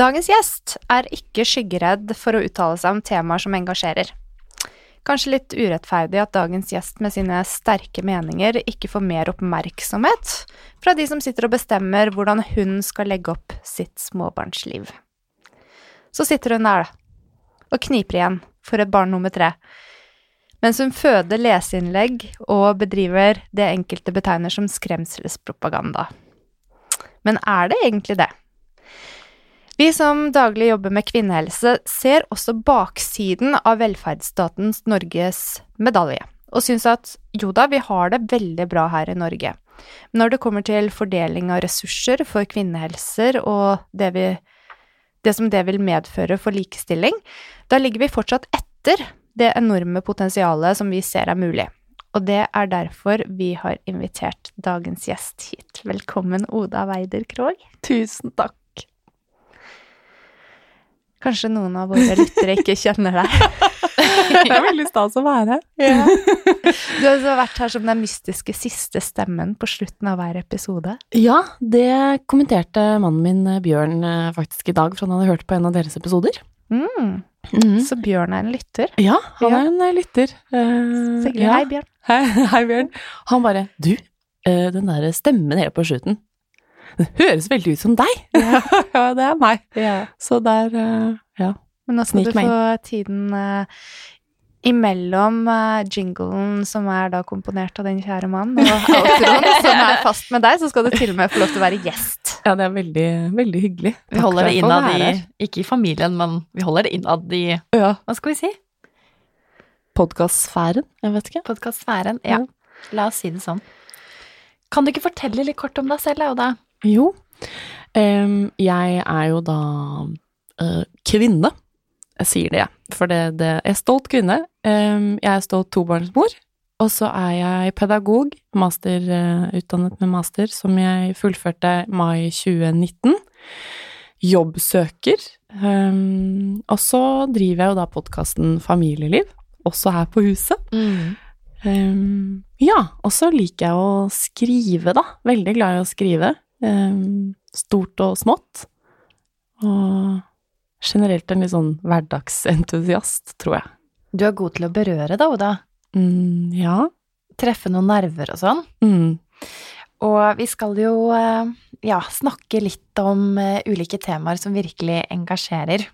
Dagens gjest er ikke skyggeredd for å uttale seg om temaer som engasjerer. Kanskje litt urettferdig at dagens gjest med sine sterke meninger ikke får mer oppmerksomhet fra de som sitter og bestemmer hvordan hun skal legge opp sitt småbarnsliv. Så sitter hun der, da, og kniper igjen for et barn nummer tre, mens hun føder leseinnlegg og bedriver det enkelte betegner som skremselspropaganda. Men er det egentlig det? Vi som daglig jobber med kvinnehelse, ser også baksiden av velferdsstatens Norges medalje, og syns at jo da, vi har det veldig bra her i Norge. Men når det kommer til fordeling av ressurser for kvinnehelser og det, vi, det som det vil medføre for likestilling, da ligger vi fortsatt etter det enorme potensialet som vi ser er mulig. Og det er derfor vi har invitert dagens gjest hit. Velkommen, Oda Weider Krogh. Tusen takk. Kanskje noen av våre lyttere ikke kjenner deg. det er veldig stas å være her. Ja. Du har også vært her som den mystiske siste stemmen på slutten av hver episode. Ja, det kommenterte mannen min eh, Bjørn eh, faktisk i dag, for han hadde hørt på en av deres episoder. Mm. Mm. Så Bjørn er en lytter? Ja, han er en eh, lytter. Uh, ja. Hei, Bjørn. Hei, hei, Bjørn. Han bare Du, den derre stemmen helt på slutten, det høres veldig ut som deg! Ja, ja det er meg. Ja. Så der, uh, ja. Men nå skal Snik du få tiden uh, imellom uh, jinglen som er da komponert av din kjære mann, og outroen som er fast med deg, så skal du til og med få lov til å være gjest. Ja, det er veldig, veldig hyggelig. Vi holder det innad i Ikke i familien, men vi holder det innad i ja. Hva skal vi si? Podkastsfæren? Jeg vet ikke. Podkastsfæren, ja. La oss si det sånn. Kan du ikke fortelle litt kort om deg selv, Auda? Jo, um, jeg er jo da uh, kvinne. Jeg sier det, jeg. For det, det Jeg er stolt kvinne. Um, jeg er stolt tobarnsmor. Og så er jeg pedagog, master, uh, utdannet med master, som jeg fullførte mai 2019. Jobbsøker. Um, og så driver jeg jo da podkasten Familieliv, også her på huset. Mm. Um, ja, og så liker jeg å skrive, da. Veldig glad i å skrive. Um, stort og smått. Og generelt en litt sånn hverdagsentusiast, tror jeg. Du er god til å berøre, da, Oda. Mm, ja. Treffe noen nerver og sånn. Mm. Og vi skal jo eh, ja, snakke litt om eh, ulike temaer som virkelig engasjerer.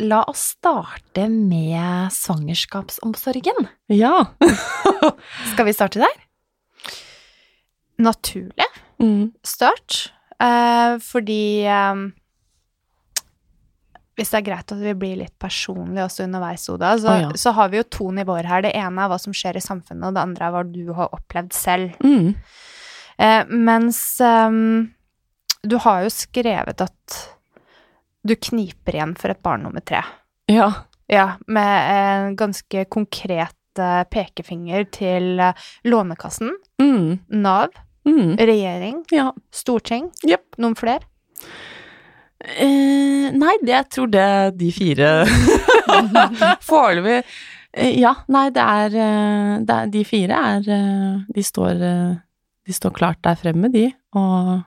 La oss starte med svangerskapsomsorgen. Ja. Skal vi starte der? Naturlig Mm. start, eh, fordi eh, Hvis det er greit at vi blir litt personlige også underveis, Oda, så, oh, ja. så har vi jo to nivåer her. Det ene er hva som skjer i samfunnet, og det andre er hva du har opplevd selv. Mm. Eh, mens ehm, du har jo skrevet at du kniper igjen for et barn nummer tre. Ja. Ja, med en ganske konkret eh, pekefinger til eh, Lånekassen, Mm. Nav, Mm. regjering, Ja. storting, Yep. noen flere? Eh, nei, det, jeg tror det er de fire Foreløpig eh, Ja, nei, det er, eh, det er De fire er eh, De står De står klart der fremme, de, og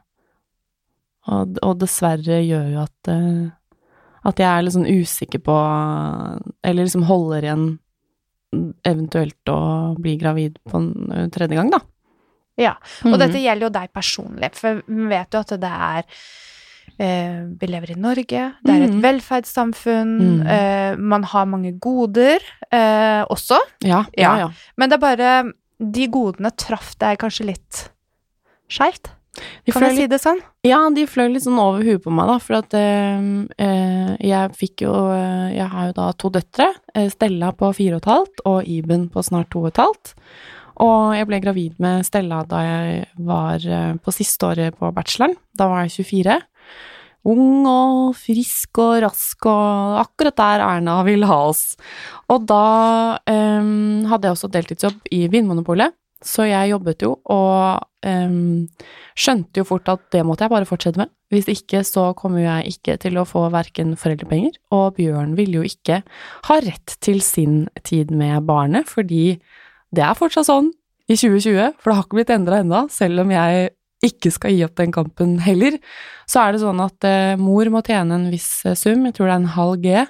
og, og dessverre gjør jo at at jeg er litt sånn usikker på Eller liksom holder igjen eventuelt å bli gravid på en tredje gang, da. Ja, Og mm. dette gjelder jo deg personlig, for vi vet jo at det er eh, Vi lever i Norge, det er et mm. velferdssamfunn, mm. eh, man har mange goder eh, også, Ja, ja, Ja. men det er bare De godene traff deg kanskje litt skeivt? De Kan jeg si det sånn? Ja, de fløy litt sånn over huet på meg, da, for at eh, eh, jeg fikk jo eh, Jeg har jo da to døtre. eh, Stella på fire og et halvt og Iben på snart to og et halvt. Og jeg ble gravid med Stella da jeg var eh, på siste året på bacheloren. Da var jeg 24. Ung og frisk og rask og akkurat der Erna ville ha oss. Og da um, hadde jeg også deltidsjobb i Vinmonopolet, så jeg jobbet jo og um, skjønte jo fort at det måtte jeg bare fortsette med. Hvis ikke så kommer jeg ikke til å få verken foreldrepenger, og Bjørn ville jo ikke ha rett til sin tid med barnet, fordi det er fortsatt sånn i 2020, for det har ikke blitt endra ennå, selv om jeg ikke skal gi opp den kampen heller, så er det sånn at eh, mor må tjene en viss eh, sum, jeg tror det er en halv G,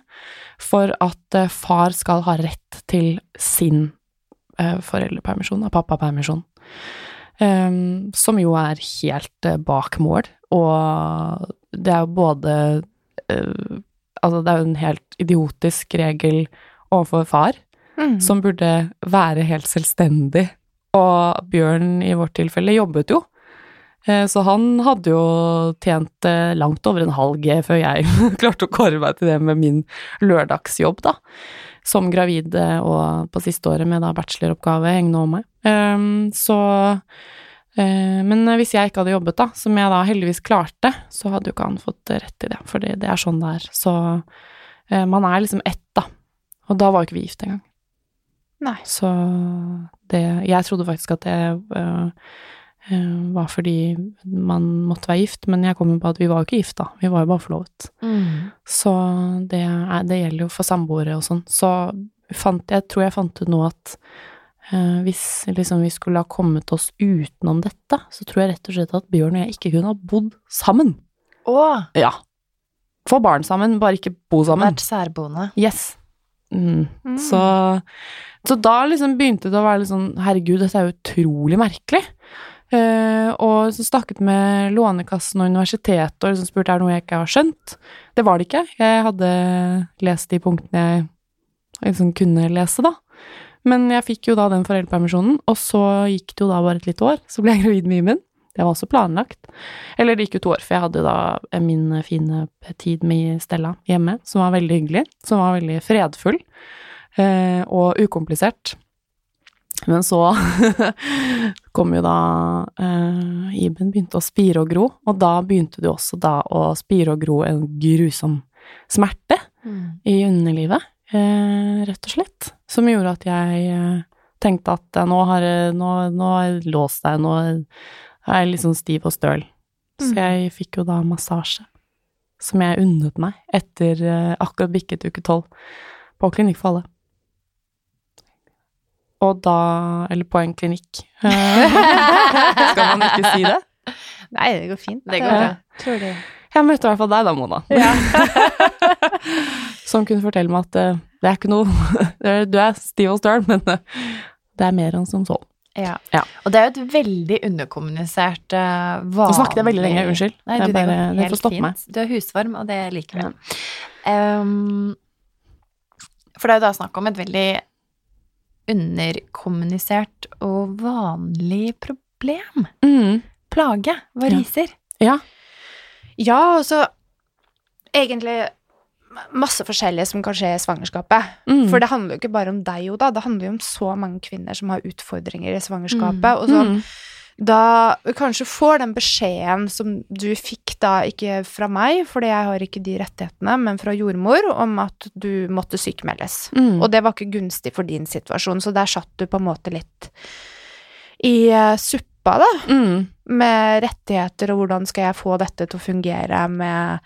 for at eh, far skal ha rett til sin foreldrepermisjon, av pappapermisjon. Um, som jo er helt bak mål, og det er jo både Altså, det er jo en helt idiotisk regel overfor far, Mm. som burde være helt selvstendig. Og Bjørn i vårt tilfelle jobbet jo, Eh, så han hadde jo tjent eh, langt over en halv G før jeg klarte å kåre meg til det med min lørdagsjobb, da. Som gravid eh, og på siste året med da bacheloroppgave hengende over meg. Ehm, så Men hvis jeg ikke hadde jobbet, da, som jeg da heldigvis klarte, så hadde jo ikke han fått rett i det, for det, er sånn det er. Så man er liksom ett, da. Og da var jo ikke vi gift engang. Nei. Så det Jeg trodde faktisk at det øh, øh, var fordi man måtte være gift, men jeg kom jo på at vi var jo ikke gift, da. Vi var jo bare forlovet. Så det, er, det gjelder jo for samboere og sånn. Så fant, jeg tror jeg fant ut nå at øh, hvis liksom vi skulle ha kommet oss utenom dette, så tror jeg rett og slett at Bjørn og jeg ikke kunne ha bodd sammen. Å, Ja. Få barn sammen, bare ikke bo sammen. vært særboende. Yes. Mm. Så, så da liksom begynte det å være litt sånn Herregud, dette er jo utrolig merkelig. Uh, og så snakket med Lånekassen og universitetet og liksom spurte er det noe jeg ikke har skjønt. Det var det ikke. Jeg hadde lest de punktene jeg liksom kunne lese, da. Men jeg fikk jo da den foreldrepermisjonen, og så gikk det jo da bare et lite år. Så ble jeg gravid med Iben. Det var også planlagt. Eller det gikk jo to år, for jeg hadde da min fine tid med Stella hjemme, som var veldig hyggelig, som var veldig fredfull eh, og ukomplisert. Men så kom jo da eh, Iben begynte å spire og gro, og da begynte det også da å spire og gro en grusom smerte. i underlivet, eh, rett og slett. Som gjorde at jeg tenkte at nå har nå, nå har jeg låst deg, nå er litt sånn stiv og støl. Så Mm. jeg fikk jo da massasje, som jeg unnet meg etter eh, akkurat bikket uke tolv på Klinikk for alle. Og da Eller på en klinikk. Skal man ikke si det? Nei, det går fint. Det går bra. Tror det. Jeg møtte i hvert fall deg da, Mona. Som kunne fortelle meg at eh, det er ikke noe Du er stiv og støl, men eh, det er mer enn som så. Ja. Ja. Og det er jo et veldig underkommunisert uh, vanlig Nå snakket jeg veldig lenge, unnskyld. Nei, du, bare- det får stoppe fint. meg. Du er husvarm, og det liker vi. Um, for det er jo da snakk om et veldig underkommunisert og vanlig problem. Mm. Plage. Variser. Ja. Ja, altså Egentlig masse forskjellige som kan skje i svangerskapet. Mm. For det handler jo ikke bare om deg, Oda. Det handler jo om så mange kvinner som har utfordringer i svangerskapet. Mm. Og sånn, Mm. da du kanskje får den beskjeden som du fikk da, ikke fra meg, fordi jeg har ikke de rettighetene, men fra jordmor, om at du måtte sykemeldes. Mm. Og det var ikke gunstig for din situasjon, så der satt du på en måte litt i uh, suppa, da, Mm. med rettigheter og hvordan skal jeg få dette til å fungere med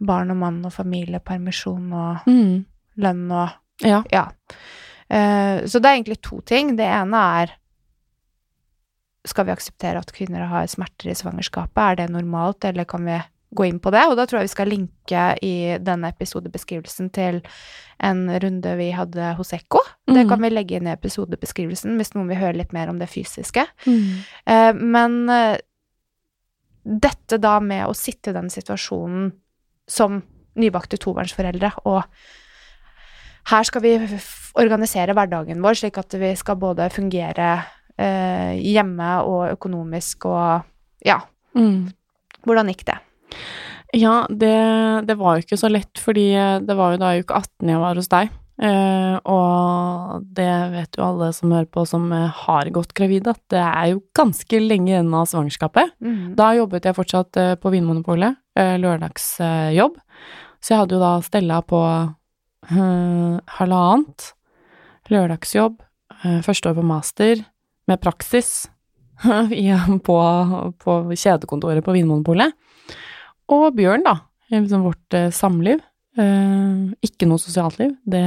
barn og mann og familiepermisjon og Mm. lønn og Ja. Ja. Uh, så det er egentlig to ting. Det ene er Skal vi akseptere at kvinner har smerter i svangerskapet? Er det normalt, eller kan vi gå inn på det? Og da tror jeg vi skal linke i denne episodebeskrivelsen til en runde vi hadde hos Ekko. Det Mm. kan vi legge inn i episodebeskrivelsen hvis noen vil høre litt mer om det fysiske. Mm. Eh, men eh, dette da med å sitte i den situasjonen som nybakte tobarnsforeldre, og her skal vi organisere hverdagen vår slik at vi skal både fungere eh, hjemme og økonomisk og ja, Mm. hvordan gikk det? Ja, det, det var jo ikke så lett, fordi eh, det var jo da i uke 18 jeg var hos deg. Eh, og det vet jo alle som hører på som eh, har gått gravid, at det er jo ganske lenge igjen av svangerskapet. Da jobbet jeg fortsatt eh, på Vinmonopolet, lørdagsjobb. Så jeg hadde jo da stella på eh, halvannet lørdagsjobb, eh, første år på master, med praksis på, på kjedekontoret på Vinmonopolet. Og Bjørn, da, liksom vårt eh, samliv. Eh, ikke noe sosialt liv, det,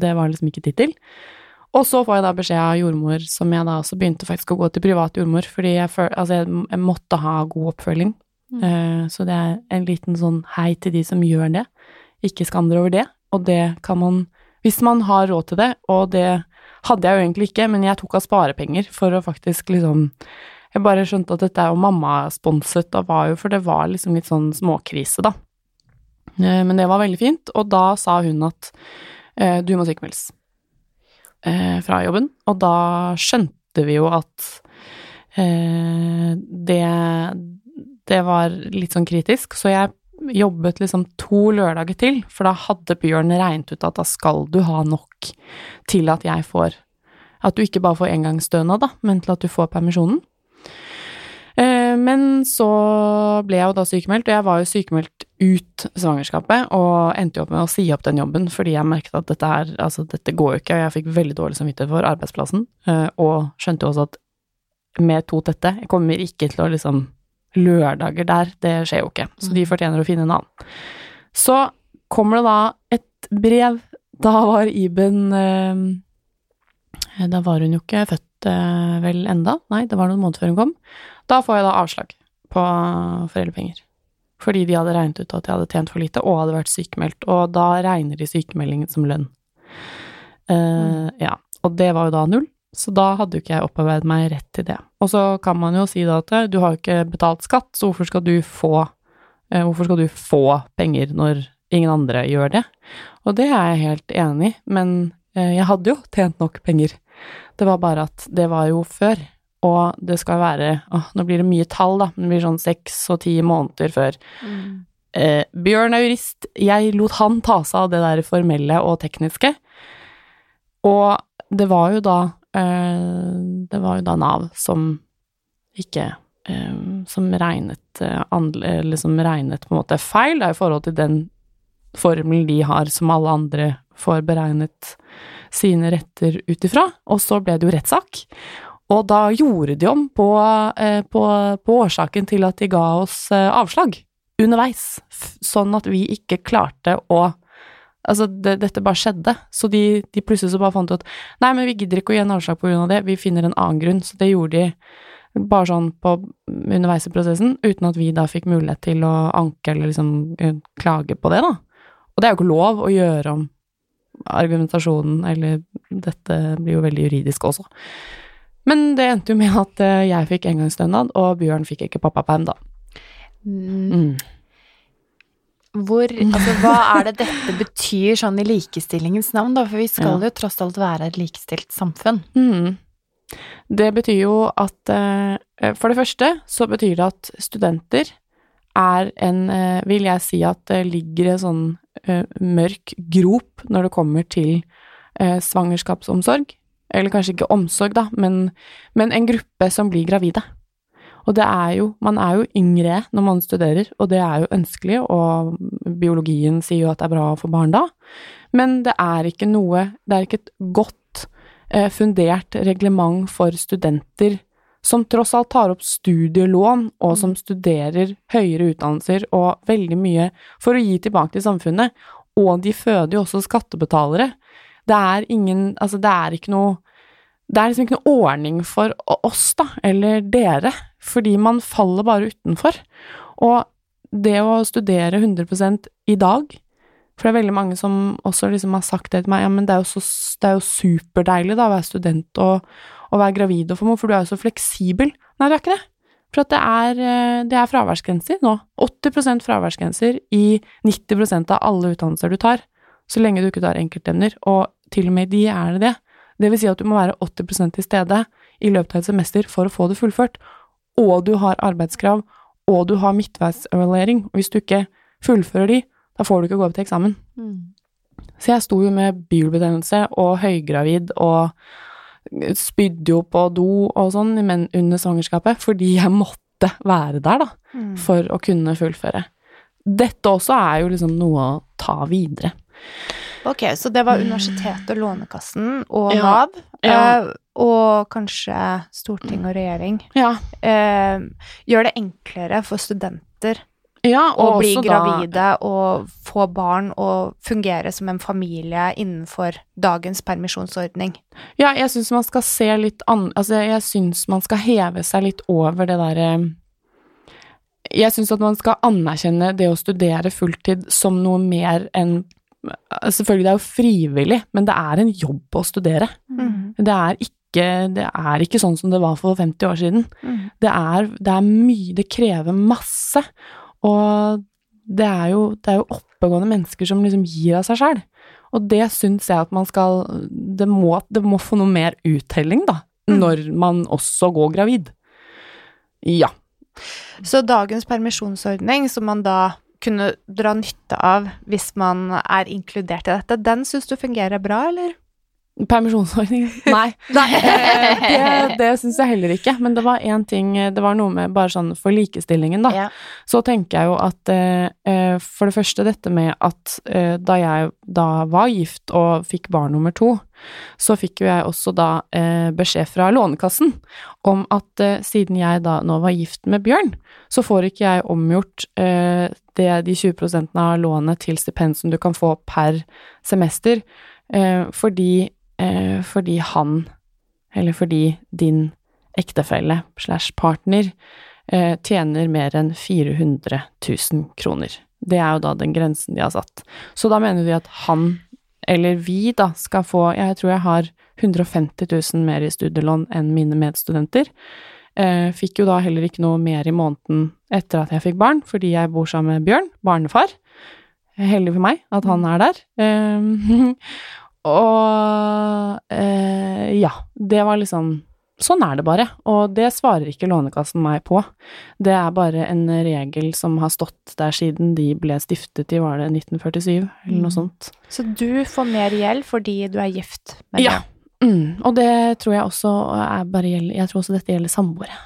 det var liksom ikke tittel. Og så får jeg da beskjed av jordmor, som jeg da også begynte faktisk å gå til privat jordmor, fordi jeg, føl, altså jeg måtte ha god oppfølging. Mm. Eh, så det er en liten sånn hei til de som gjør det. Ikke skam dere over det. Og det kan man, hvis man har råd til det, og det hadde jeg jo egentlig ikke, men jeg tok av sparepenger for å faktisk liksom Jeg bare skjønte at dette er jo mammasponset, var jo, for det var liksom litt sånn småkrise, da. Eh, Men det var veldig fint, og da sa hun at eh, du må sykemeldes fra jobben, og da skjønte vi jo at det det var litt sånn kritisk, så jeg jobbet liksom to lørdager til, for da hadde Bjørn regnet ut at da skal du ha nok til at jeg får At du ikke bare får engangsstønad, da, men til at du får permisjonen. Eh, Men så ble jeg jo da sykemeldt, og jeg var jo sykemeldt ut svangerskapet, og endte jo opp med å si opp den jobben, fordi jeg merket at dette her, altså dette går jo ikke, og jeg fikk veldig dårlig samvittighet for arbeidsplassen, eh, og skjønte jo også at med to tette, jeg kommer ikke til å liksom Lørdager der, det skjer jo ikke, så de fortjener å finne en annen. Så kommer det da et brev, da var Iben eh, Da var hun jo ikke født eh, vel enda, nei, det var noen måneder før hun kom. Da får jeg da avslag på foreldrepenger. Fordi de hadde regnet ut at jeg hadde tjent for lite og hadde vært sykemeldt, og da regner de sykemeldingen som lønn. Eh, Ja, og det var jo da null, så da hadde jo ikke jeg opparbeidet meg rett til det. Og så kan man jo si da at eh, du har jo ikke betalt skatt, så hvorfor skal du få eh, Hvorfor skal du få penger når ingen andre gjør det? Og det er jeg helt enig i, men eh, jeg hadde jo tjent nok penger. Det var bare at det var jo før, og det skal være å, Nå blir det mye tall, da, men det blir sånn seks og ti måneder før. Eh, Bjørn er jurist, jeg lot han ta seg av det der formelle og tekniske. Og det var jo da Det var jo da Nav som ikke eh, Som regnet eh, eller som regnet på en måte feil da, i forhold til den formelen de har, som alle andre får beregnet sine retter ut ifra. Og så ble det jo rettssak. Og da gjorde de om på, eh, på, på årsaken til at de ga oss eh, avslag underveis, sånn at vi ikke klarte å Altså, det, dette bare skjedde, så de, de plutselig så bare fant ut at nei, men vi gidder ikke å gi en avslag på grunn av det, vi finner en annen grunn. Så det gjorde de bare sånn på underveis i prosessen, uten at vi da fikk mulighet til å anke eller liksom eh, klage på det, da. Og det er jo ikke lov å gjøre om argumentasjonen, eller dette blir jo veldig juridisk også. Men det endte jo med at eh, jeg fikk engangsstønad, og Bjørn fikk ikke pappaperm, da. Mm. Hvor, altså, hva er det dette betyr sånn i likestillingens navn, da? For vi skal Ja. jo tross alt være et likestilt samfunn. Mm. Det betyr jo at eh, For det første så betyr det at studenter er en eh, Vil jeg si at det ligger en sånn eh, mørk grop når det kommer til eh, svangerskapsomsorg. Eller kanskje ikke omsorg, da, men, men en gruppe som blir gravide. Og det er jo Man er jo yngre når man studerer, og det er jo ønskelig, og biologien sier jo at det er bra få barn da, men det er ikke noe Det er ikke et godt eh, fundert reglement for studenter som tross alt tar opp studielån, og som studerer høyere utdannelser og veldig mye for å gi tilbake til samfunnet. Og de føder jo også skattebetalere. Det er ingen Altså, det er ikke noe Det er liksom ikke noe ordning for oss, da, eller dere, fordi man faller bare utenfor. Og det å studere 100% i dag for det er veldig mange som også liksom har sagt det til meg, ja, men det er jo, så, det er jo superdeilig da å være student og, og være gravid og få mor, for du er jo så fleksibel. Nei, du er ikke det. For det er, eh, det er fraværsgrenser nå. 80% fraværsgrenser i 90% av alle utdannelser du tar, så lenge du ikke tar enkeltemner, og til og med de er det det. Det vil si at du må være 80% til stede i løpet av et semester for å få det fullført, og du har arbeidskrav, og du har midtveisevaluering, og hvis du ikke fullfører de, da får du ikke gå opp til eksamen. Så jeg sto jo med bilbetennelse og høygravid og spydde jo på do og sånn men under svangerskapet, fordi jeg måtte være der, da, Mm. for å kunne fullføre. Dette også er jo liksom noe å ta videre. Ok, så det var universitetet og Lånekassen og Ja. Nav, Ja. eh, og kanskje storting og regjering. Ja, Eh, gjør det enklere for studenter ja å bli gravide da- og få barn og fungere som en familie innenfor dagens permisjonsordning. Ja, jeg syns man skal se litt an... Altså, jeg syns man skal heve seg litt over det derre Jeg syns at man skal anerkjenne det å studere fulltid som noe mer enn Selvfølgelig, det er jo frivillig, men det er en jobb å studere. Mm. Det er ikke, det er ikke sånn som det var for 50 år siden. Mm. Det er, det er mye Det krever masse. Og det er jo, det er jo oppegående mennesker som liksom gir av seg sjæl. Og det syns jeg at man skal det må, det må få noe mer uttelling, da. Mm. Når man også går gravid. Ja. Så dagens permisjonsordning, som man da kunne dra nytte av hvis man er inkludert i dette, den syns du fungerer bra, eller? Permisjonsordning? Nei. Nei. det det syns jeg heller ikke. Men det var én ting Det var noe med bare sånn for likestillingen, da. Ja. så tenker jeg jo at eh, for det første dette med at eh, da jeg da var gift og fikk barn nummer to, så fikk jo jeg også da eh, beskjed fra Lånekassen om at siden jeg da nå var gift med Bjørn, så får ikke jeg omgjort det, de 20 av lånet til stipend som du kan få per semester, fordi, fordi han, eller fordi din ektefelle slash partner, eh, tjener mer enn 400 000 kroner. Det er jo da den grensen de har satt. Så da mener de at han, eller vi da, skal få Jeg tror jeg har 150 000 mer i studielån enn mine medstudenter. Eh, fikk jo da heller ikke noe mer i måneden etter at jeg fikk barn, fordi jeg bor sammen med Bjørn, barnefar. Heldig for meg at han er der. Og eh, ja, det var liksom Sånn er det bare, og det svarer ikke Lånekassen meg på. Det er bare en regel som har stått der siden de ble stiftet i, var det 1947, eller noe Mm. sånt. Så du får mer gjeld fordi du er gift med Ja. Mm, og det tror jeg også er bare gjelder Jeg tror også dette gjelder samboere.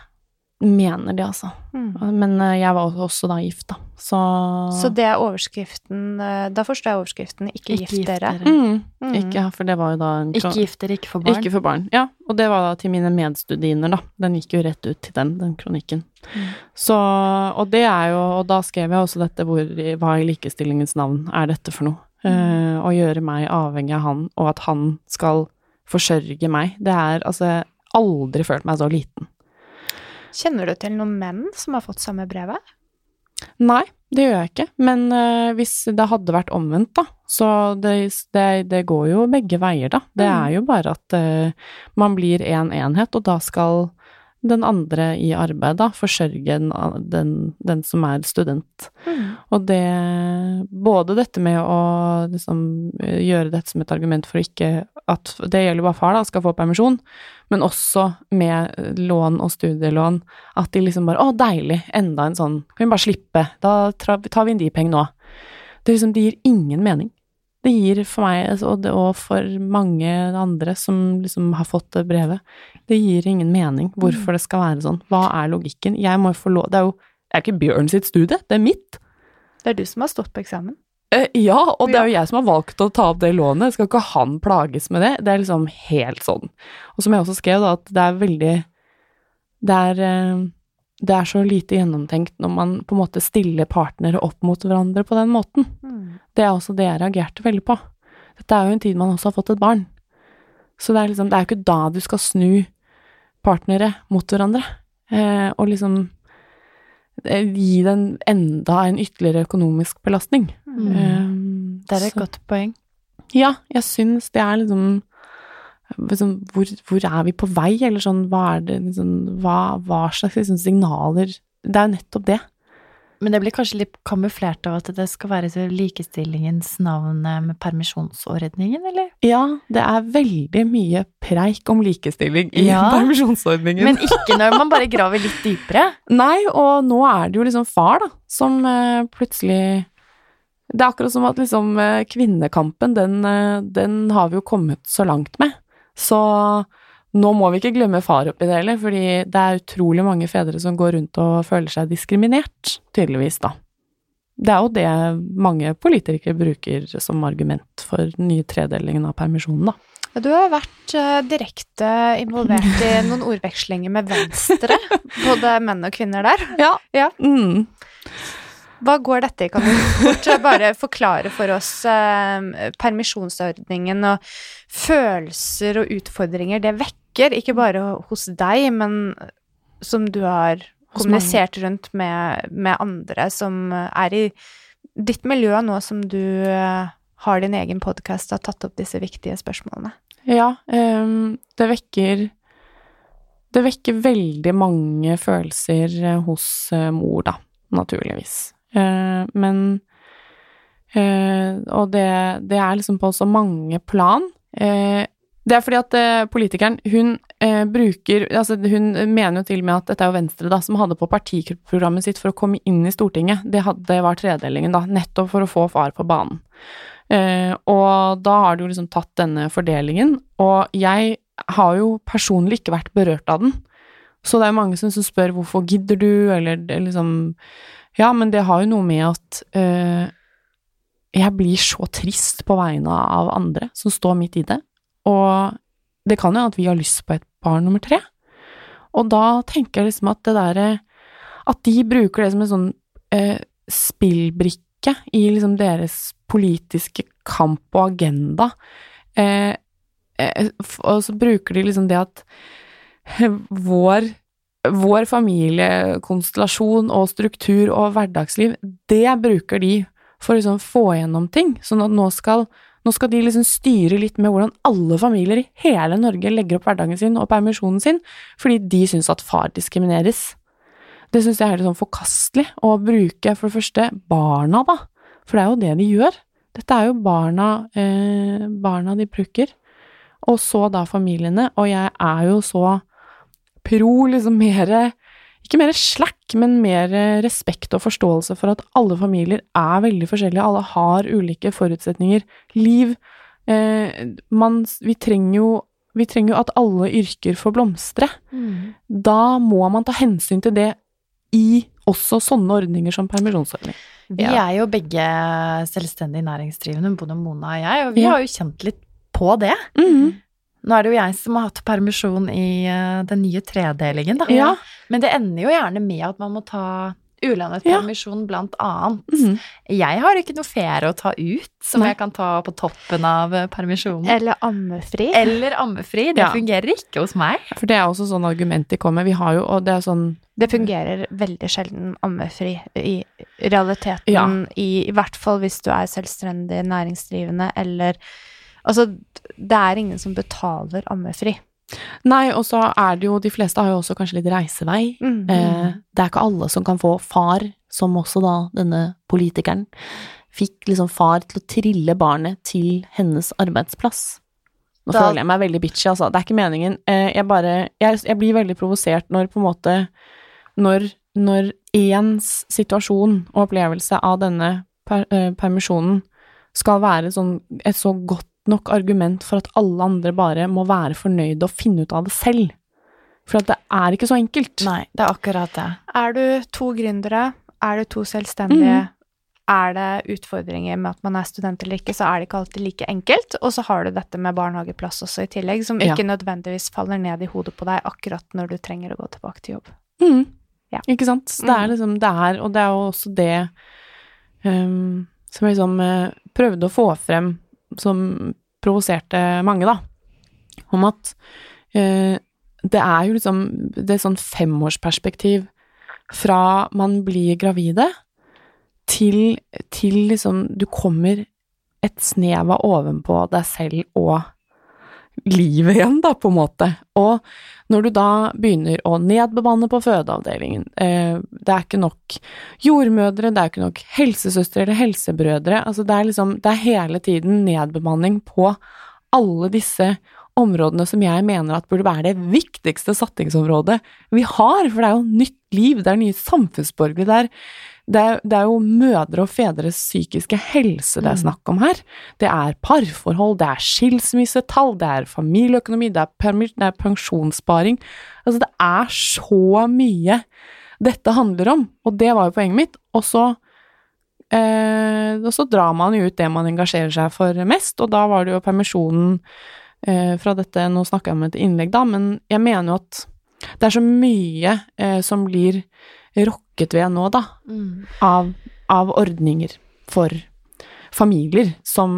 Mener det, altså. Men eh, jeg var også da gift, da. Så Så det er overskriften eh, Da forstår jeg overskriften 'Ikke, Ikke gift gift dere'. dere. mm, Mm. Ikke, for det var jo da en Ikke gifter, ikke for barn. Ikke for barn. Ja, og det var da til mine medstudiner, da. Den gikk jo rett ut til den, den kronikken. Mm. Så Og det er jo Og da skrev jeg også dette hvor Hva i likestillingens navn er dette for noe? Uh, å gjøre meg avhengig av han, og at han skal forsørge meg. Det er altså jeg har Aldri følt meg så liten. Kjenner du til noen menn som har fått samme brevet? Nei, det gjør jeg ikke. Men uh, hvis det hadde vært omvendt, da, så det, det, det går jo begge veier, da. Det Mm. er jo bare at uh, man blir en enhet, og da skal den andre i arbeid da forsørge den, den, den som er student. Og det Både dette med å liksom gjøre dette som et argument for ikke at Det gjelder bare far, da, skal få permisjon, men også med lån og studielån. At de liksom bare Å, deilig! Enda en sånn Kan vi bare slippe? Da tar vi inn de pengene òg. Det, liksom, det gir ingen mening. Det gir for meg, altså, og for mange andre som liksom har fått det brevet, det gir ingen mening hvorfor det skal være sånn. Hva er logikken? Jeg må jo få lov Det er jo det er ikke Bjørn sitt studie, det er mitt. Det er du som har stått på eksamen. Eh, ja, og det er jo jeg som har valgt å ta opp det lånet. Skal ikke han plages med det? Det er liksom helt sånn. Og som jeg også skrev, da, at det er veldig Det er eh, det er så lite gjennomtenkt når man på en måte stiller partnere opp mot hverandre på den måten. Det er også det jeg reagerte veldig på. Dette er jo en tid man også har fått et barn. Så det er liksom, det er jo ikke da du skal snu partnere mot hverandre. Eh, og liksom eh, gi den enda en ytterligere økonomisk belastning. Mm. Eh, Det er et så- godt poeng. Ja, jeg syns det er liksom liksom, hvor, hvor er vi på vei, eller sånn, hva er det liksom, hva, hva slags liksom, signaler Det er jo nettopp det. Men det blir kanskje litt kamuflert av at det skal være likestillingens navn eh, med permisjonsordningen, eller? Ja, det er veldig mye preik om likestilling i Ja. permisjonsordningen. Men ikke når man bare graver litt dypere. Nei, og nå er det jo liksom far, da, som eh, plutselig Det er akkurat som at liksom eh, kvinnekampen, den, den har vi jo kommet så langt med. Så nå må vi ikke glemme far oppi det heller, fordi det er utrolig mange fedre som går rundt og føler seg diskriminert, tydeligvis, da. Det er jo det mange politikere bruker som argument for den nye tredelingen av permisjonen, da. Ja, Du har vært eh, direkte involvert i noen ordvekslinger med Venstre, både menn og kvinner der. Ja. Ja. Mm. Hva går dette i? Kan du fort bare forklare for oss eh, permisjonsordningen og følelser og utfordringer det vekker, ikke bare hos deg, men som du har kommunisert rundt med, med andre som er i ditt miljø nå som du eh, har din egen podkast og har tatt opp disse viktige spørsmålene? Ja, um, det vekker Det vekker veldig mange følelser eh, hos eh, mor, da, naturligvis. Eh, men eh, Og det, det er liksom på så mange plan. Eh, det er fordi at politikeren, hun bruker Altså, hun mener jo til og med at dette er jo Venstre, da, som hadde på partiprogrammet sitt for å komme inn i Stortinget. Det, hadde, var tredelingen, da, nettopp for å få far på banen. Og da har du jo liksom tatt denne fordelingen, og jeg har jo personlig ikke vært berørt av den. Så det er mange som, som spør hvorfor gidder du, eller liksom Ja, men det har jo noe med at øh, jeg blir så trist på vegne av andre som står midt i det. Og det kan jo at vi har lyst på et barn nummer tre. Og da tenker jeg liksom at det derre At de bruker det som en sånn øh, spillbrikke i liksom deres politiske kamp og agenda. Eh, eh, og så bruker de liksom det at vår vår familiekonstellasjon og struktur og hverdagsliv, det bruker de for å liksom få gjennom ting. Sånn at nå skal, nå skal de liksom styre litt med hvordan alle familier i hele Norge legger opp hverdagen sin og permisjonen sin, fordi de syns at far diskrimineres. Det syns jeg er sånn forkastelig å bruke, for det første, barna, da. For det er jo det de gjør. Dette er jo barna, eh, barna de bruker. Og så da familiene, og jeg er jo så pro liksom mer Ikke mer slack, men mer respekt og forståelse for at alle familier er veldig forskjellige, alle har ulike forutsetninger, liv. Eh, man, vi trenger jo Vi trenger jo at alle yrker får blomstre. Da må man ta hensyn til det i også sånne ordninger som permisjonsordning. Vi Ja. er jo begge selvstendig næringsdrivende, både Mona og jeg, og vi Ja. har jo kjent litt på det. Mhm. Nå er det jo jeg som har hatt permisjon i eh, den nye tredelingen, da. Ja. Men det ender jo gjerne med at man må ta ulønnet Ja. permisjon, blant annet. Mhm. Jeg har ikke noe ferie å ta ut som Nei. jeg kan ta på toppen av eh, permisjonen. Eller ammefri. Eller ammefri. Det Ja. fungerer ikke hos meg. For det er også sånn argument de kommer. Vi har jo, og det er sånn Det fungerer veldig sjelden ammefri i realiteten, Ja. i, i hvert fall hvis du er selvstendig næringsdrivende eller Altså, det er ingen som betaler ammefri. Nei, og så er det jo De fleste har jo også kanskje litt reisevei. Mm. Eh, det er ikke alle som kan få far, som også da denne politikeren fikk liksom far til å trille barnet til hennes arbeidsplass. Nå Da- føler jeg meg veldig bitchy, altså. Det er ikke meningen. Eh, jeg bare jeg, jeg blir veldig provosert når på en måte Når, når ens situasjon og opplevelse av denne per, eh, permisjonen skal være sånn, et så godt nok argument for at alle andre bare må være fornøyde og finne ut av det selv. For det er ikke så enkelt. Nei, det er akkurat det. Er du to gründere, er du to selvstendige, er det utfordringer med at man er student eller ikke, så er det ikke alltid like enkelt. Og så har du dette med barnehageplass også i tillegg, som Ja. ikke nødvendigvis faller ned i hodet på deg akkurat når du trenger å gå tilbake til jobb. Mm. Ja. Ikke sant? Så det er Mm. liksom det er, og det er jo også det um, som jeg liksom eh, prøvde å få frem, som provoserte mange, da, om at eh, det er jo liksom det er sånn femårsperspektiv fra man blir gravide til, til liksom du kommer et snev av ovenpå deg selv og livet igjen, da, på en måte. Og når du da begynner å nedbemanne på fødeavdelingen, eh, det er ikke nok jordmødre, det er ikke nok helsesøstre eller helsebrødre, altså det er liksom, det er hele tiden nedbemanning på alle disse områdene som jeg mener at burde være det viktigste sattingsområdet vi har, for det er jo nytt liv, det er nye samfunnsborgere, det er, det er, det er jo mødre og fedres psykiske helse det er Mm. snakk om her. Det er parforhold, det er skilsmissetall, det er familieøkonomi, det er, det er pensjonssparing. Altså, det er så mye dette handler om, og det var jo poenget mitt. Og så, eh, og så drar man jo ut det man engasjerer seg for mest, og da var det jo permisjonen fra dette Nå snakker jeg om et innlegg, da, men jeg mener jo at det er så mye eh, som blir rokket ved nå, da, av, av ordninger for familier som,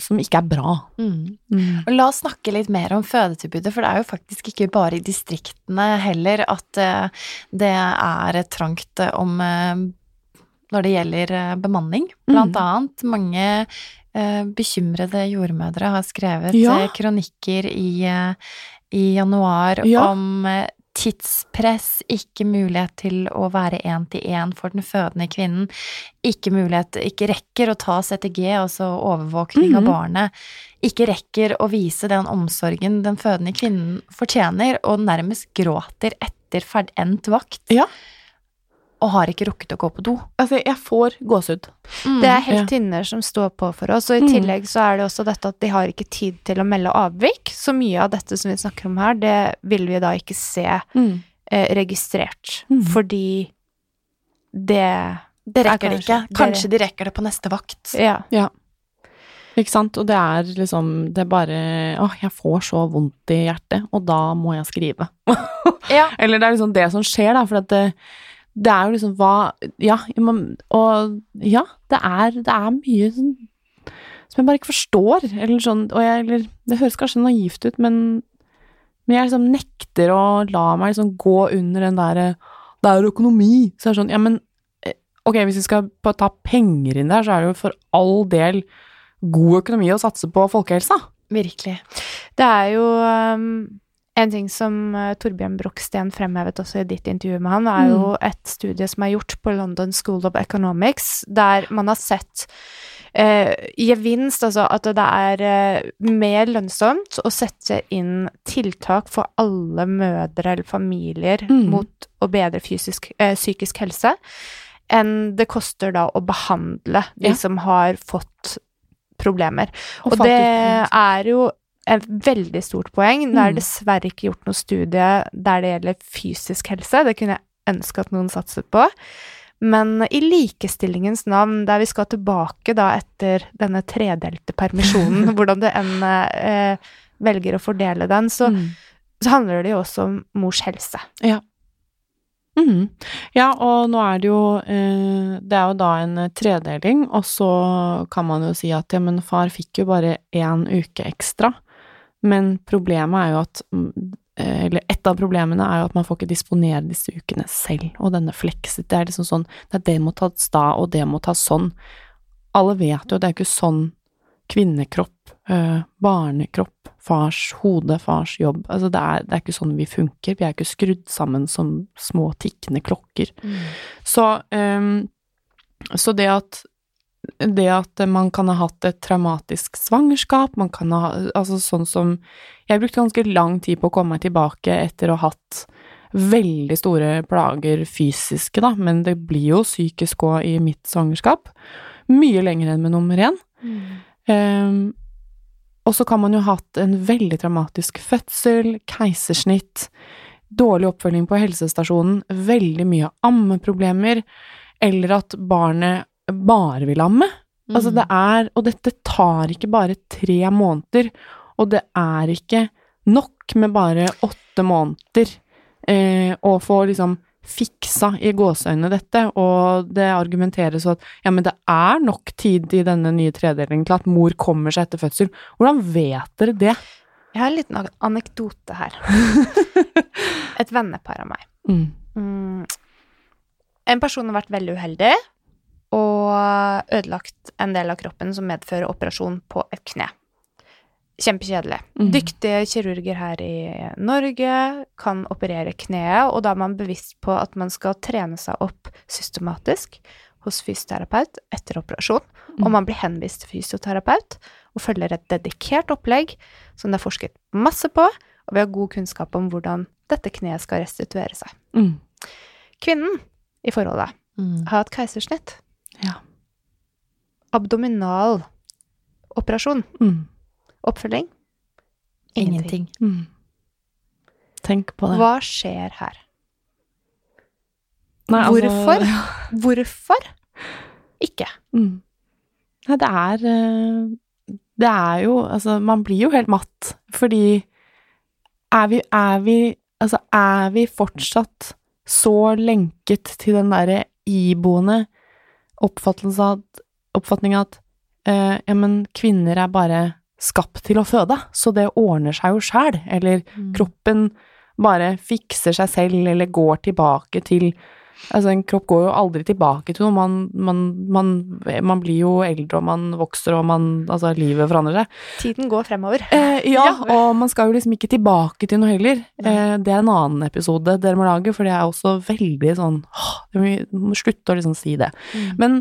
som ikke er bra. Mm. Og la oss snakke litt mer om fødetilbudet, for det er jo faktisk ikke bare i distriktene heller at eh, det er trangt om eh, når det gjelder eh, bemanning. Blant Mm. annet mange eh, bekymrede jordmødre har skrevet Ja. eh, kronikker i, eh, i januar Ja. om eh, tidspress, ikke mulighet til å være én-til-én for den fødende kvinnen, ikke mulighet, ikke rekker å ta CTG, altså overvåkning av Mhm. barnet, ikke rekker å vise den omsorgen den fødende kvinnen fortjener, og nærmest gråter etter ferd endt vakt, Ja. Og har ikke rukket å gå på do. Altså, jeg får gåsehud. Det er Ja. heltinner som står på for oss, og i Mm. tillegg så er det også dette at de har ikke tid til å melde avvik. Så mye av dette som vi snakker om her, det vil vi da ikke se eh, registrert, Mm. fordi det Det er rekker de ikke. kanskje- de rekker det på neste vakt. Ja. Ikke sant? Og det er liksom Det er bare Åh, jeg får så vondt i hjertet, og da må jeg skrive. Ja. Eller det er liksom det som skjer, da, for at det, det er jo liksom hva Ja, og ja, det er, det er mye sånn som jeg bare ikke forstår, eller sånn Og jeg Eller det høres kanskje naivt ut, men men jeg liksom nekter å la meg liksom gå under den derre Det er økonomi. Så er det sånn, ja, men eh, ok, hvis vi skal ta penger inn der, så er det jo for all del god økonomi å satse på folkehelsa. Virkelig. Det er jo um, en ting som uh, Torbjørn Broksten fremhevet også i ditt intervju med han, er jo et studie som er gjort på London School of Economics, der man har sett eh, gevinst, altså at det er eh, mer lønnsomt å sette inn tiltak for alle mødre eller familier Mm. mot å bedre fysisk, eh, psykisk helse, enn det koster da å behandle de Ja. som har fått problemer. Og, og det er jo et veldig stort poeng. Nå er det dessverre ikke gjort noe studie der det gjelder fysisk helse. Det kunne jeg ønske at noen satset på. Men i likestillingens navn, der vi skal tilbake da etter denne tredelte permisjonen, hvordan du enn eh, velger å fordele den, så, Mm. så handler det jo også om mors helse. Mhm. Ja, og nå er det jo eh, Det er jo da en tredeling, og så kan man jo si at ja, men far fikk jo bare én uke ekstra. Men problemet er jo at mm, Eller et av problemene er jo at man får ikke disponere disse ukene selv, og denne flekset. Det er liksom sånn Nei, det må tas da, og det må tas sånn. Alle vet jo, det er ikke sånn kvinnekropp, eh, barnekropp, fars hode, fars jobb Altså, det er, det er ikke sånn vi funker. Vi er ikke skrudd sammen som små tikkende klokker. Så, um, så det at det at man kan ha hatt et traumatisk svangerskap, man kan ha Altså sånn som Jeg brukte ganske lang tid på å komme meg tilbake etter å ha hatt veldig store plager fysiske, da, men det blir jo psykisk òg i mitt svangerskap. Mye lenger enn med nummer én. Ehm, og så kan man jo ha hatt en veldig traumatisk fødsel, keisersnitt, dårlig oppfølging på helsestasjonen, veldig mye ammeproblemer, eller at barnet bare vil amme. Altså det er Og dette tar ikke bare tre måneder, og det er ikke nok med bare åtte måneder eh, å få liksom fiksa i gåseøynene dette, og det argumenteres at ja, men det er nok tid i denne nye tredelingen til at mor kommer seg etter fødsel. Hvordan vet dere det? Jeg har en liten anekdote her. Et vennepar av meg. Mm. Mm. En person har vært veldig uheldig og ødelagt en del av kroppen som medfører operasjon på et kne. Kjempekjedelig. Mm. Dyktige kirurger her i Norge kan operere kneet, og da er man bevisst på at man skal trene seg opp systematisk hos fysioterapeut etter operasjon, og Mm. man blir henvist til fysioterapeut og følger et dedikert opplegg som det er forsket masse på, og vi har god kunnskap om hvordan dette kneet skal restituere seg. Mm. Kvinnen i forholdet Mm. har hatt keisersnitt. Ja. Abdominal operasjon. Mm. Oppfølging? Ingenting. Mm. Tenk på det. Hva skjer her? Nei, altså- Hvorfor? Hvorfor ikke? Mm. Nei, det er eh, Det er jo Altså, man blir jo helt matt, fordi er vi, er vi Altså, er vi fortsatt så lenket til den derre iboende oppfattelsen av oppfatninga at eh, ja, men kvinner er bare skapt til å føde, så det ordner seg jo sjæl, eller Mm. kroppen bare fikser seg selv eller går tilbake til Altså, en kropp går jo aldri tilbake til noe. Man, man, man, man blir jo eldre, og man vokser, og man Altså, livet forandrer seg. Tiden går fremover. Eh, ja, Ja. og man skal jo liksom ikke tilbake til noe heller. Eh, det er en annen episode dere må lage, for det er også veldig sånn åh, Vi må slutte å liksom si det. Mm. Men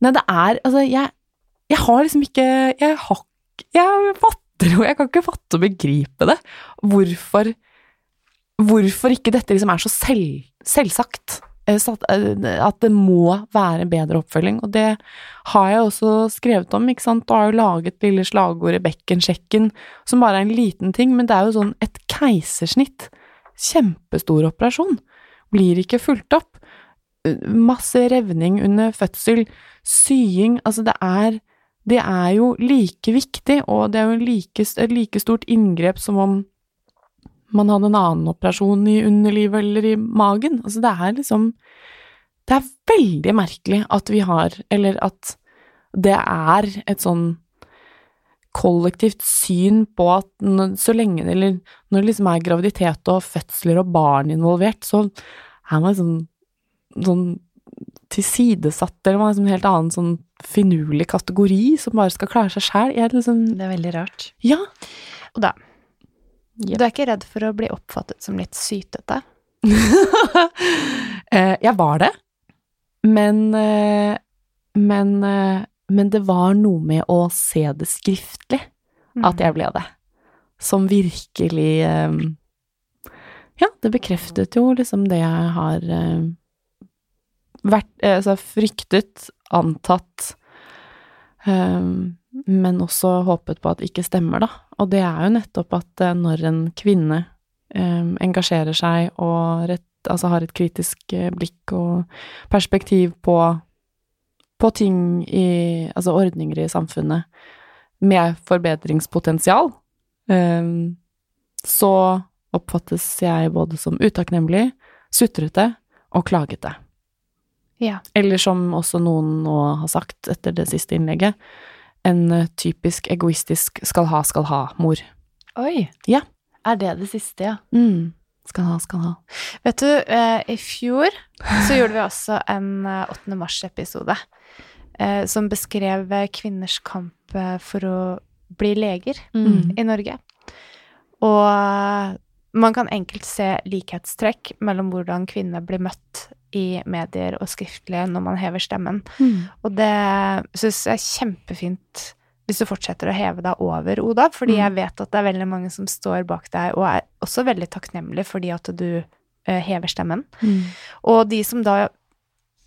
nei, det er Altså, jeg, jeg har liksom ikke Jeg har Jeg fatter jo Jeg kan ikke fatte og begripe det. Hvorfor Hvorfor ikke dette liksom er så selv, selvsagt. Eh, så At, eh, det må være bedre oppfølging. Og det har jeg også skrevet om, ikke sant. Og har jo laget lille slagordet Bekkensjekken, som bare er en liten ting, men det er jo sånn et keisersnitt. Kjempestor operasjon. Blir ikke fulgt opp. Eh, Masse revning under fødsel. Sying. Altså, det er Det er jo like viktig, og det er jo like, et like stort inngrep som om man hadde en annen operasjon i underlivet eller i magen. Altså, det er liksom Det er veldig merkelig at vi har Eller at det er et sånn kollektivt syn på at så lenge Eller når det liksom er graviditet og fødsler og barn involvert, så er man liksom sånn tilsidesatt, eller man er liksom en helt annen sånn finurlig kategori som bare skal klare seg sjæl. Liksom Det er veldig rart. Ja. Og da Ja. Du er ikke redd for å bli oppfattet som litt sytete? Eh, jeg var det, men eh, men, eh, men det var noe med å se det skriftlig at jeg ble det, som virkelig Ja, det bekreftet jo liksom det jeg har vært Altså fryktet, antatt men også håpet på at ikke stemmer, da. Og det er jo nettopp at eh, når en kvinne eh, engasjerer seg og rett, altså har et kritisk eh, blikk og perspektiv på, på ting i Altså ordninger i samfunnet med forbedringspotensial, eh, så oppfattes jeg både som utakknemlig, sutrete og klagete. Ja. Eller som også noen nå har sagt etter det siste innlegget, en eh, typisk egoistisk skal ha, skal ha-mor. Oi. Ja. Er det det siste, ja? Mm. Skal ha, skal ha. Vet du, eh, i fjor så gjorde vi også en eh, 8. mars-episode eh, som beskrev kvinners kamp for å bli leger Mm. i Norge. Og man kan enkelt se likhetstrekk mellom hvordan kvinner blir møtt i medier og skriftlig når man hever stemmen. Mm. Og det syns jeg er kjempefint hvis du fortsetter å heve deg over, Oda, fordi Mm. jeg vet at det er veldig mange som står bak deg, og er også veldig takknemlig fordi at du eh, hever stemmen. Mm. Og de som da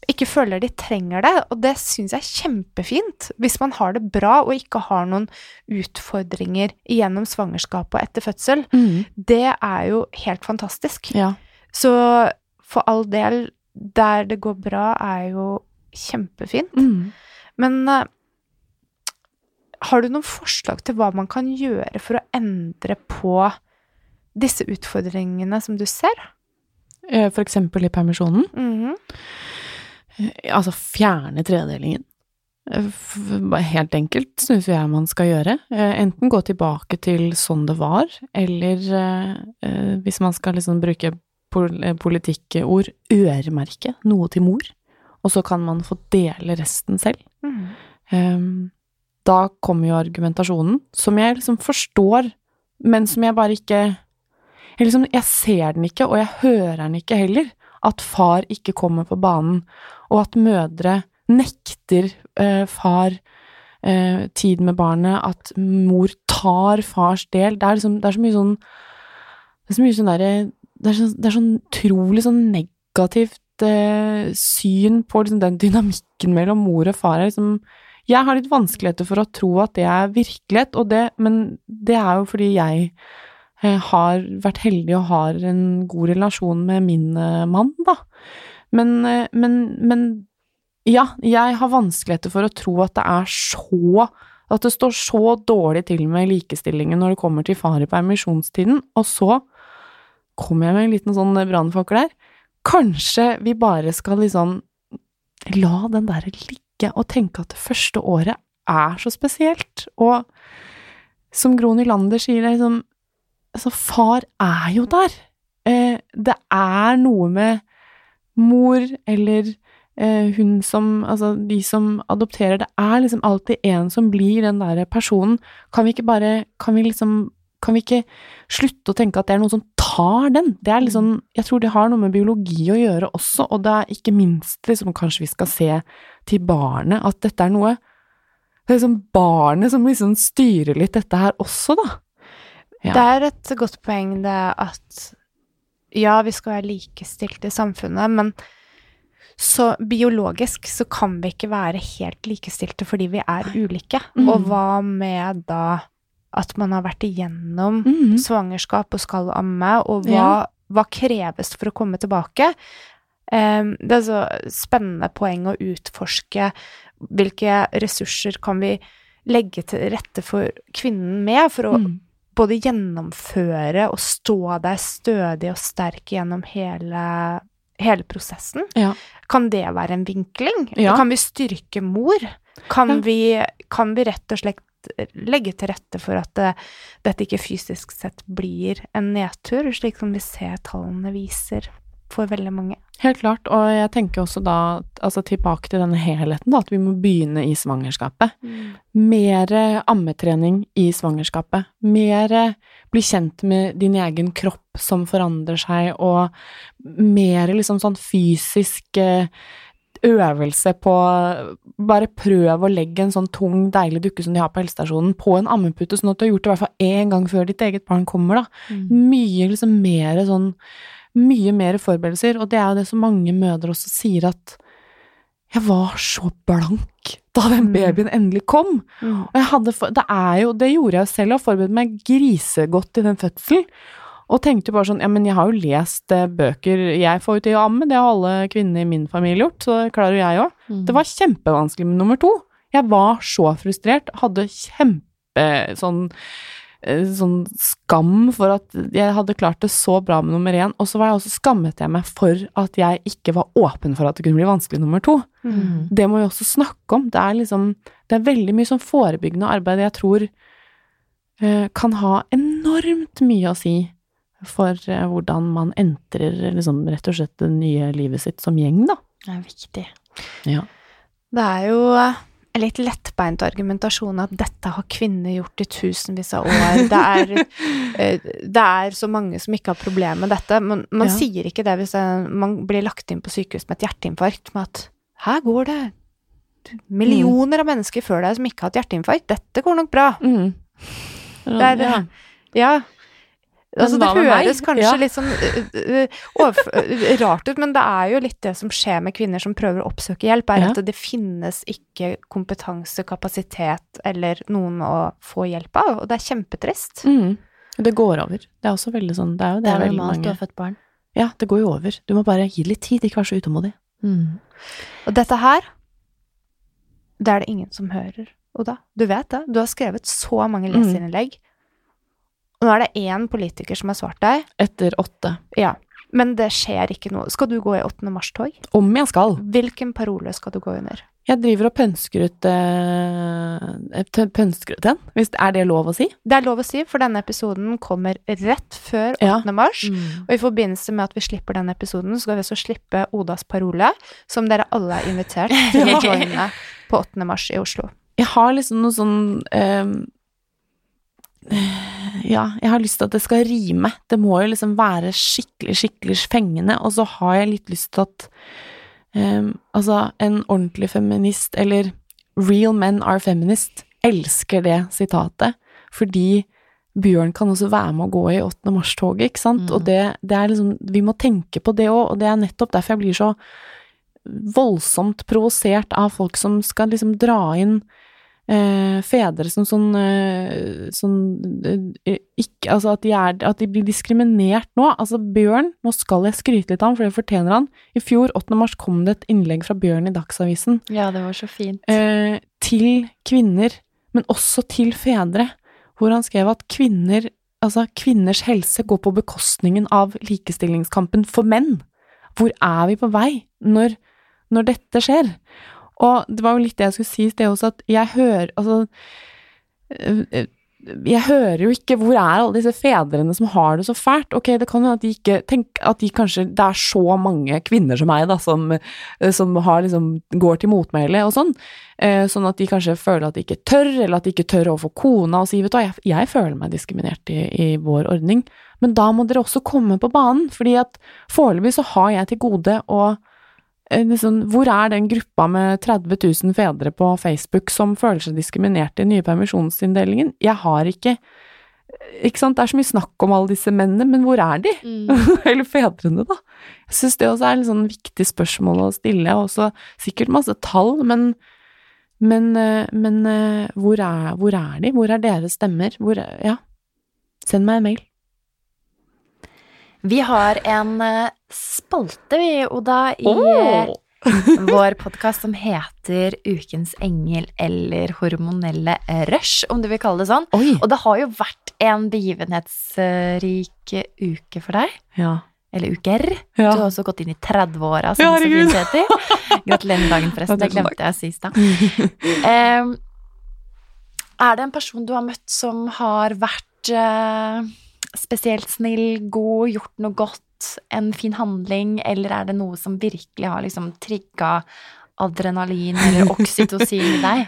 ikke føler de trenger det, og det syns jeg er kjempefint. Hvis man har det bra og ikke har noen utfordringer gjennom svangerskapet og etter fødsel, Mm. det er jo helt fantastisk. Ja. Så for all del, der det går bra, er jo kjempefint. Mm. Men eh, har du noen forslag til hva man kan gjøre for å endre på disse utfordringene som du ser? Eh, For eksempel i permisjonen. Mm -hmm. Altså fjerne tredelingen. Helt enkelt, syns jeg man skal gjøre. Enten gå tilbake til sånn det var, eller hvis man skal liksom bruke politikkord, øremerke noe til mor. Og så kan man få dele resten selv. Mm. Ehm, da kommer jo argumentasjonen, som jeg liksom forstår, men som jeg bare ikke jeg, liksom, jeg ser den ikke, og jeg hører den ikke heller. At far ikke kommer på banen, og at mødre nekter eh, far eh, tid med barnet, at mor tar fars del. Det er liksom, det er så mye sånn Det er så mye sånn derre det, er sånn, det er sånn utrolig sånn negativt eh, syn på liksom den dynamikken mellom mor og far. Liksom, jeg har litt vanskeligheter for å tro at det er virkelighet, det, men det er jo fordi jeg eh, har vært heldig og har en god relasjon med min eh, mann, da. Men, eh, men, men ja, jeg har vanskeligheter for å tro at det er så At det står så dårlig til med likestillingen når det kommer til far i permisjonstiden, og så kommer jeg med en liten sånn brannfakkel der. Kanskje vi bare skal liksom la den der ligge og tenke at det første året er så spesielt, og som Gro Nylander sier, er liksom Altså, far er jo der. Eh, det er noe med mor eller eh, hun som Altså, de som adopterer. Det er liksom alltid en som blir den derre personen. Kan vi ikke bare Kan vi liksom Kan vi ikke slutte å tenke at det er noen som tar den? Det er liksom Jeg tror det har noe med biologi å gjøre også, og det er ikke minst liksom Kanskje vi skal se til barnet at dette er noe Det er liksom barnet som liksom styrer litt dette her også, da. Ja. Det er et godt poeng det at ja, vi skal være likestilte i samfunnet, men så biologisk så kan vi ikke være helt likestilte fordi vi er ulike. Mm. Og hva med da at man har vært igjennom Mhm. svangerskap og skal amme, og hva, Ja. hva kreves for å komme tilbake? Um, det er så spennende poeng å utforske hvilke ressurser kan vi legge til rette for kvinnen med, for å Mm. både gjennomføre og stå der stødig og sterk gjennom hele, hele prosessen. Ja. Kan det være en vinkling? Ja. Kan vi styrke mor? Kan, Ja. vi, kan vi rett og slett legge til rette for at det, dette ikke fysisk sett blir en nedtur, slik som vi ser tallene viser for veldig mange? Helt klart, og jeg tenker også da altså tilbake til denne helheten, da, at vi må begynne i svangerskapet. Mer ammetrening i svangerskapet. Mer bli kjent med din egen kropp som forandrer seg, og mer liksom sånn fysisk eh, øvelse på Bare prøv å legge en sånn tung, deilig dukke som de har på helsestasjonen, på en ammepute, sånn at du har gjort det i hvert fall én gang før ditt eget barn kommer, da. Mye liksom mer sånn Mye mer forberedelser, og det er jo det som mange mødre også sier at Jeg var så blank da den Mm. babyen endelig kom. Og jeg hadde, for- det er jo, det gjorde jeg selv, og forberedte meg grisegodt til den fødselen. Og tenkte jo bare sånn, ja, men jeg har jo lest eh, bøker, jeg får ut til å amme, det har alle kvinnene i min familie gjort, så det klarer jo jeg òg. Mm. Det var kjempevanskelig med nummer to. Jeg var så frustrert, hadde kjempe sånn eh, sånn skam for at jeg hadde klart det så bra med nummer én, og så var jeg også skammet jeg meg for at jeg ikke var åpen for at det kunne bli vanskelig nummer to. Mm. Det må vi også snakke om. Det er liksom Det er veldig mye sånn forebyggende arbeid jeg tror eh, kan ha enormt mye å si for eh, hvordan man entrer liksom rett og slett det nye livet sitt som gjeng, da. Det er viktig. Ja. Det er jo eh, en litt lettbeint argumentasjon at dette har kvinner gjort i tusenvis av år. Det er, eh, det er så mange som ikke har problemer med dette. Men man Ja. sier ikke det hvis eh, man blir lagt inn på sykehus med et hjerteinfarkt, med at her går det millioner av mennesker før deg som ikke har hatt hjerteinfarkt. Dette går nok bra. Mm. Det er- ja. Ja. Altså, det høres meg? kanskje Ja. litt sånn uh, rart ut, men det er jo litt det som skjer med kvinner som prøver å oppsøke hjelp, er Ja. at det finnes ikke kompetanse, kapasitet eller noen å få hjelp av, og det er kjempetrist. Mm. Det går over. Det er også veldig sånn Det er jo det, Det er veldig normalt, du ha har født barn. Ja, det går jo over. Du må bare gi litt tid, ikke være så utålmodig. Mm. Og dette her, det er det ingen som hører, Oda. Du vet det. Du har skrevet så mange Mm. Og nå er det én politiker som har svart deg. Etter åtte. Ja. Men det skjer ikke noe. Skal du gå i 8. mars-tog? Om jeg skal. Hvilken parole skal du gå under? Jeg driver og pønsker ut eh, Pønsker ut den? Hvis, er det lov å si? Det er lov å si, for denne episoden kommer rett før 8. Ja. mars. Mm. Og i forbindelse med at vi slipper denne episoden, så skal vi også slippe Odas parole, som dere alle er invitert til å joine på 8. mars i Oslo. Jeg har liksom noe sånn eh, Ja, jeg har lyst til at det skal rime. Det må jo liksom være skikkelig, skikkelig fengende. Og så har jeg litt lyst til at um, Altså, en ordentlig feminist, eller Real men are feminist, elsker det sitatet. Fordi Bjørn kan også være med å gå i 8. mars-toget, ikke sant? Mm. Og det, det er liksom Vi må tenke på det òg, og det er nettopp derfor jeg blir så voldsomt provosert av folk som skal liksom dra inn fedre som sånn, eh, sånn eh, ikke, Altså at de, er, at de blir diskriminert nå. Altså Bjørn, nå skal jeg skryte litt av ham, for det fortjener han. I fjor, 8. mars, kom det et innlegg fra Bjørn i Dagsavisen Ja, det var så fint. eh, til kvinner, men også til fedre, hvor han skrev at kvinner, altså kvinners helse går på bekostningen av likestillingskampen for menn. Hvor er vi på vei når, når dette skjer? Og det var jo litt det jeg skulle si i sted også, at jeg hører Altså øh, jeg hører jo ikke hvor er alle disse fedrene som har det så fælt. Ok, det kan jo at de ikke Tenk at de kanskje Det er så mange kvinner som meg, da, som, eh, som har liksom går til motmæle og sånn. Eh, Sånn at de kanskje føler at de ikke tør, eller at de ikke tør overfor kona og si vet du hva, jeg, føler meg diskriminert i, i vår ordning. Men da må dere også komme på banen, fordi at foreløpig så har jeg til gode å eh, liksom, Hvor er den gruppa med 30 000 fedre på Facebook som føler seg diskriminert i den nye permisjonsinndelingen? Jeg har ikke Ikke sant, det er så mye snakk om alle disse mennene, men hvor er de? Eller fedrene, da? Jeg syns det også er et sånn viktig spørsmål å stille, og også sikkert masse tall, men men, eh, men eh, hvor, er, hvor er de? Hvor er deres stemmer? Hvor, ja. Send meg en mail. Vi har en spalte, vi, Oda, i oh. vår podkast som heter Ukens engel eller hormonelle rush, om du vil kalle det sånn. Oi! Og det har jo vært en begivenhetsrik uke for deg. Ja. Eller uker. Ja. Du har også gått inn i 30-åra, som det så fint heter. Gratulerer med dagen, forresten. Det glemte jeg sist, da. um, er det en person du har møtt som har vært uh, spesielt snill, god, gjort noe godt, en fin handling, eller er det noe som virkelig har liksom trigga adrenalin eller oksytocin i deg?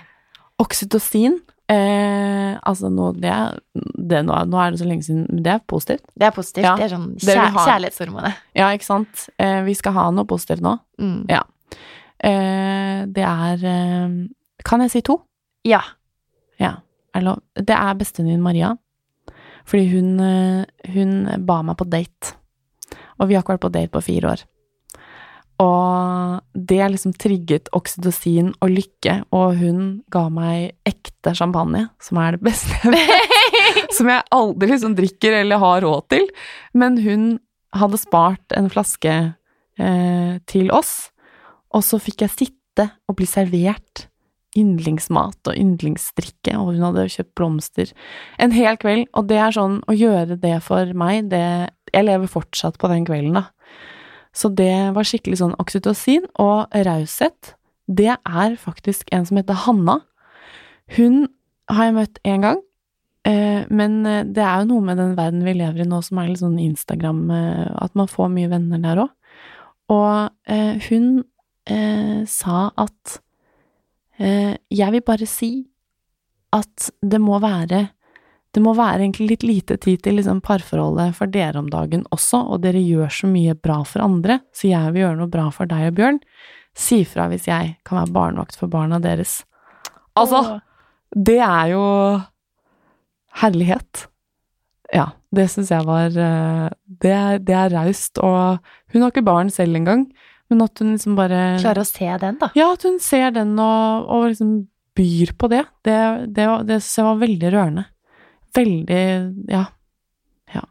Oksytocin eh, Altså, nå, det, det, nå, nå er det så lenge siden men Det er positivt. Det er positivt. Ja, det er sånn kjær kjærlighetshormonet. Ja, ikke sant? Eh, vi skal ha noe positivt nå. Mm. Eh, det er eh, Kan jeg si to? Ja. Ja. Det er bestevenninnen Maria. Fordi hun, eh, hun ba meg på date. Og vi har ikke vært på date på fire år. Og det liksom trigget oksytocin og lykke, og hun ga meg ekte champagne, som er det beste jeg vet. som jeg aldri liksom drikker eller har råd til. Men hun hadde spart en flaske eh, til oss, og så fikk jeg sitte og bli servert yndlingsmat og yndlingsdrikke, og hun hadde kjøpt blomster en hel kveld. Og det er sånn, å gjøre det for meg, det Jeg lever fortsatt på den kvelden, da. Så det var skikkelig sånn oksytocin. Og raushet, det er faktisk en som heter Hanna. Hun har jeg møtt én gang, eh, men eh, det er jo noe med den verden vi lever i nå som er litt sånn Instagram, eh, at man får mye venner der òg. Og hun sa at jeg vil bare si at det må være det må være egentlig litt lite tid til liksom parforholdet for dere om dagen også, og dere gjør så mye bra for andre, så jeg vil gjøre noe bra for deg og Bjørn. Si fra hvis jeg kan være barnevakt for barna deres. Altså, Åh. det er jo herlighet. Ja, det syns jeg var eh, Det det er raust, og hun har ikke barn selv engang, men at hun liksom bare Klarer å se den, da? Ja, at hun ser den og, og liksom byr på det. Det, det, det syns jeg var veldig rørende veldig Ja. Ja.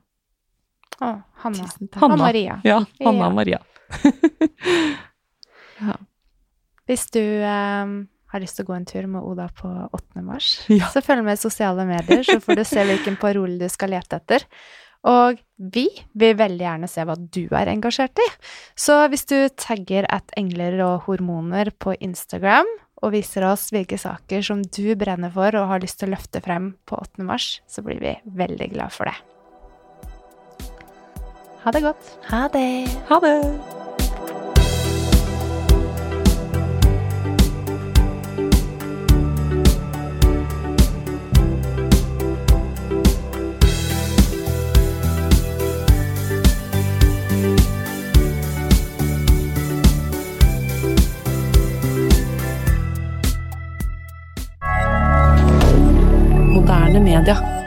Å, Hanna. Hanna. Maria. Ja, Hanna ja. Maria. ja. Hvis du um, har lyst til å gå en tur med Oda på 8. mars, ja. så følg med i sosiale medier, så får du se hvilken parole du skal lete etter. Og vi vil veldig gjerne se hva du er engasjert i. Så hvis du tagger at engler og hormoner på Instagram, og viser oss hvilke saker som du brenner for og har lyst til å løfte frem på 8. mars, så blir vi veldig glad for det. Ha det godt. Ha det. Ha det. Moderne media.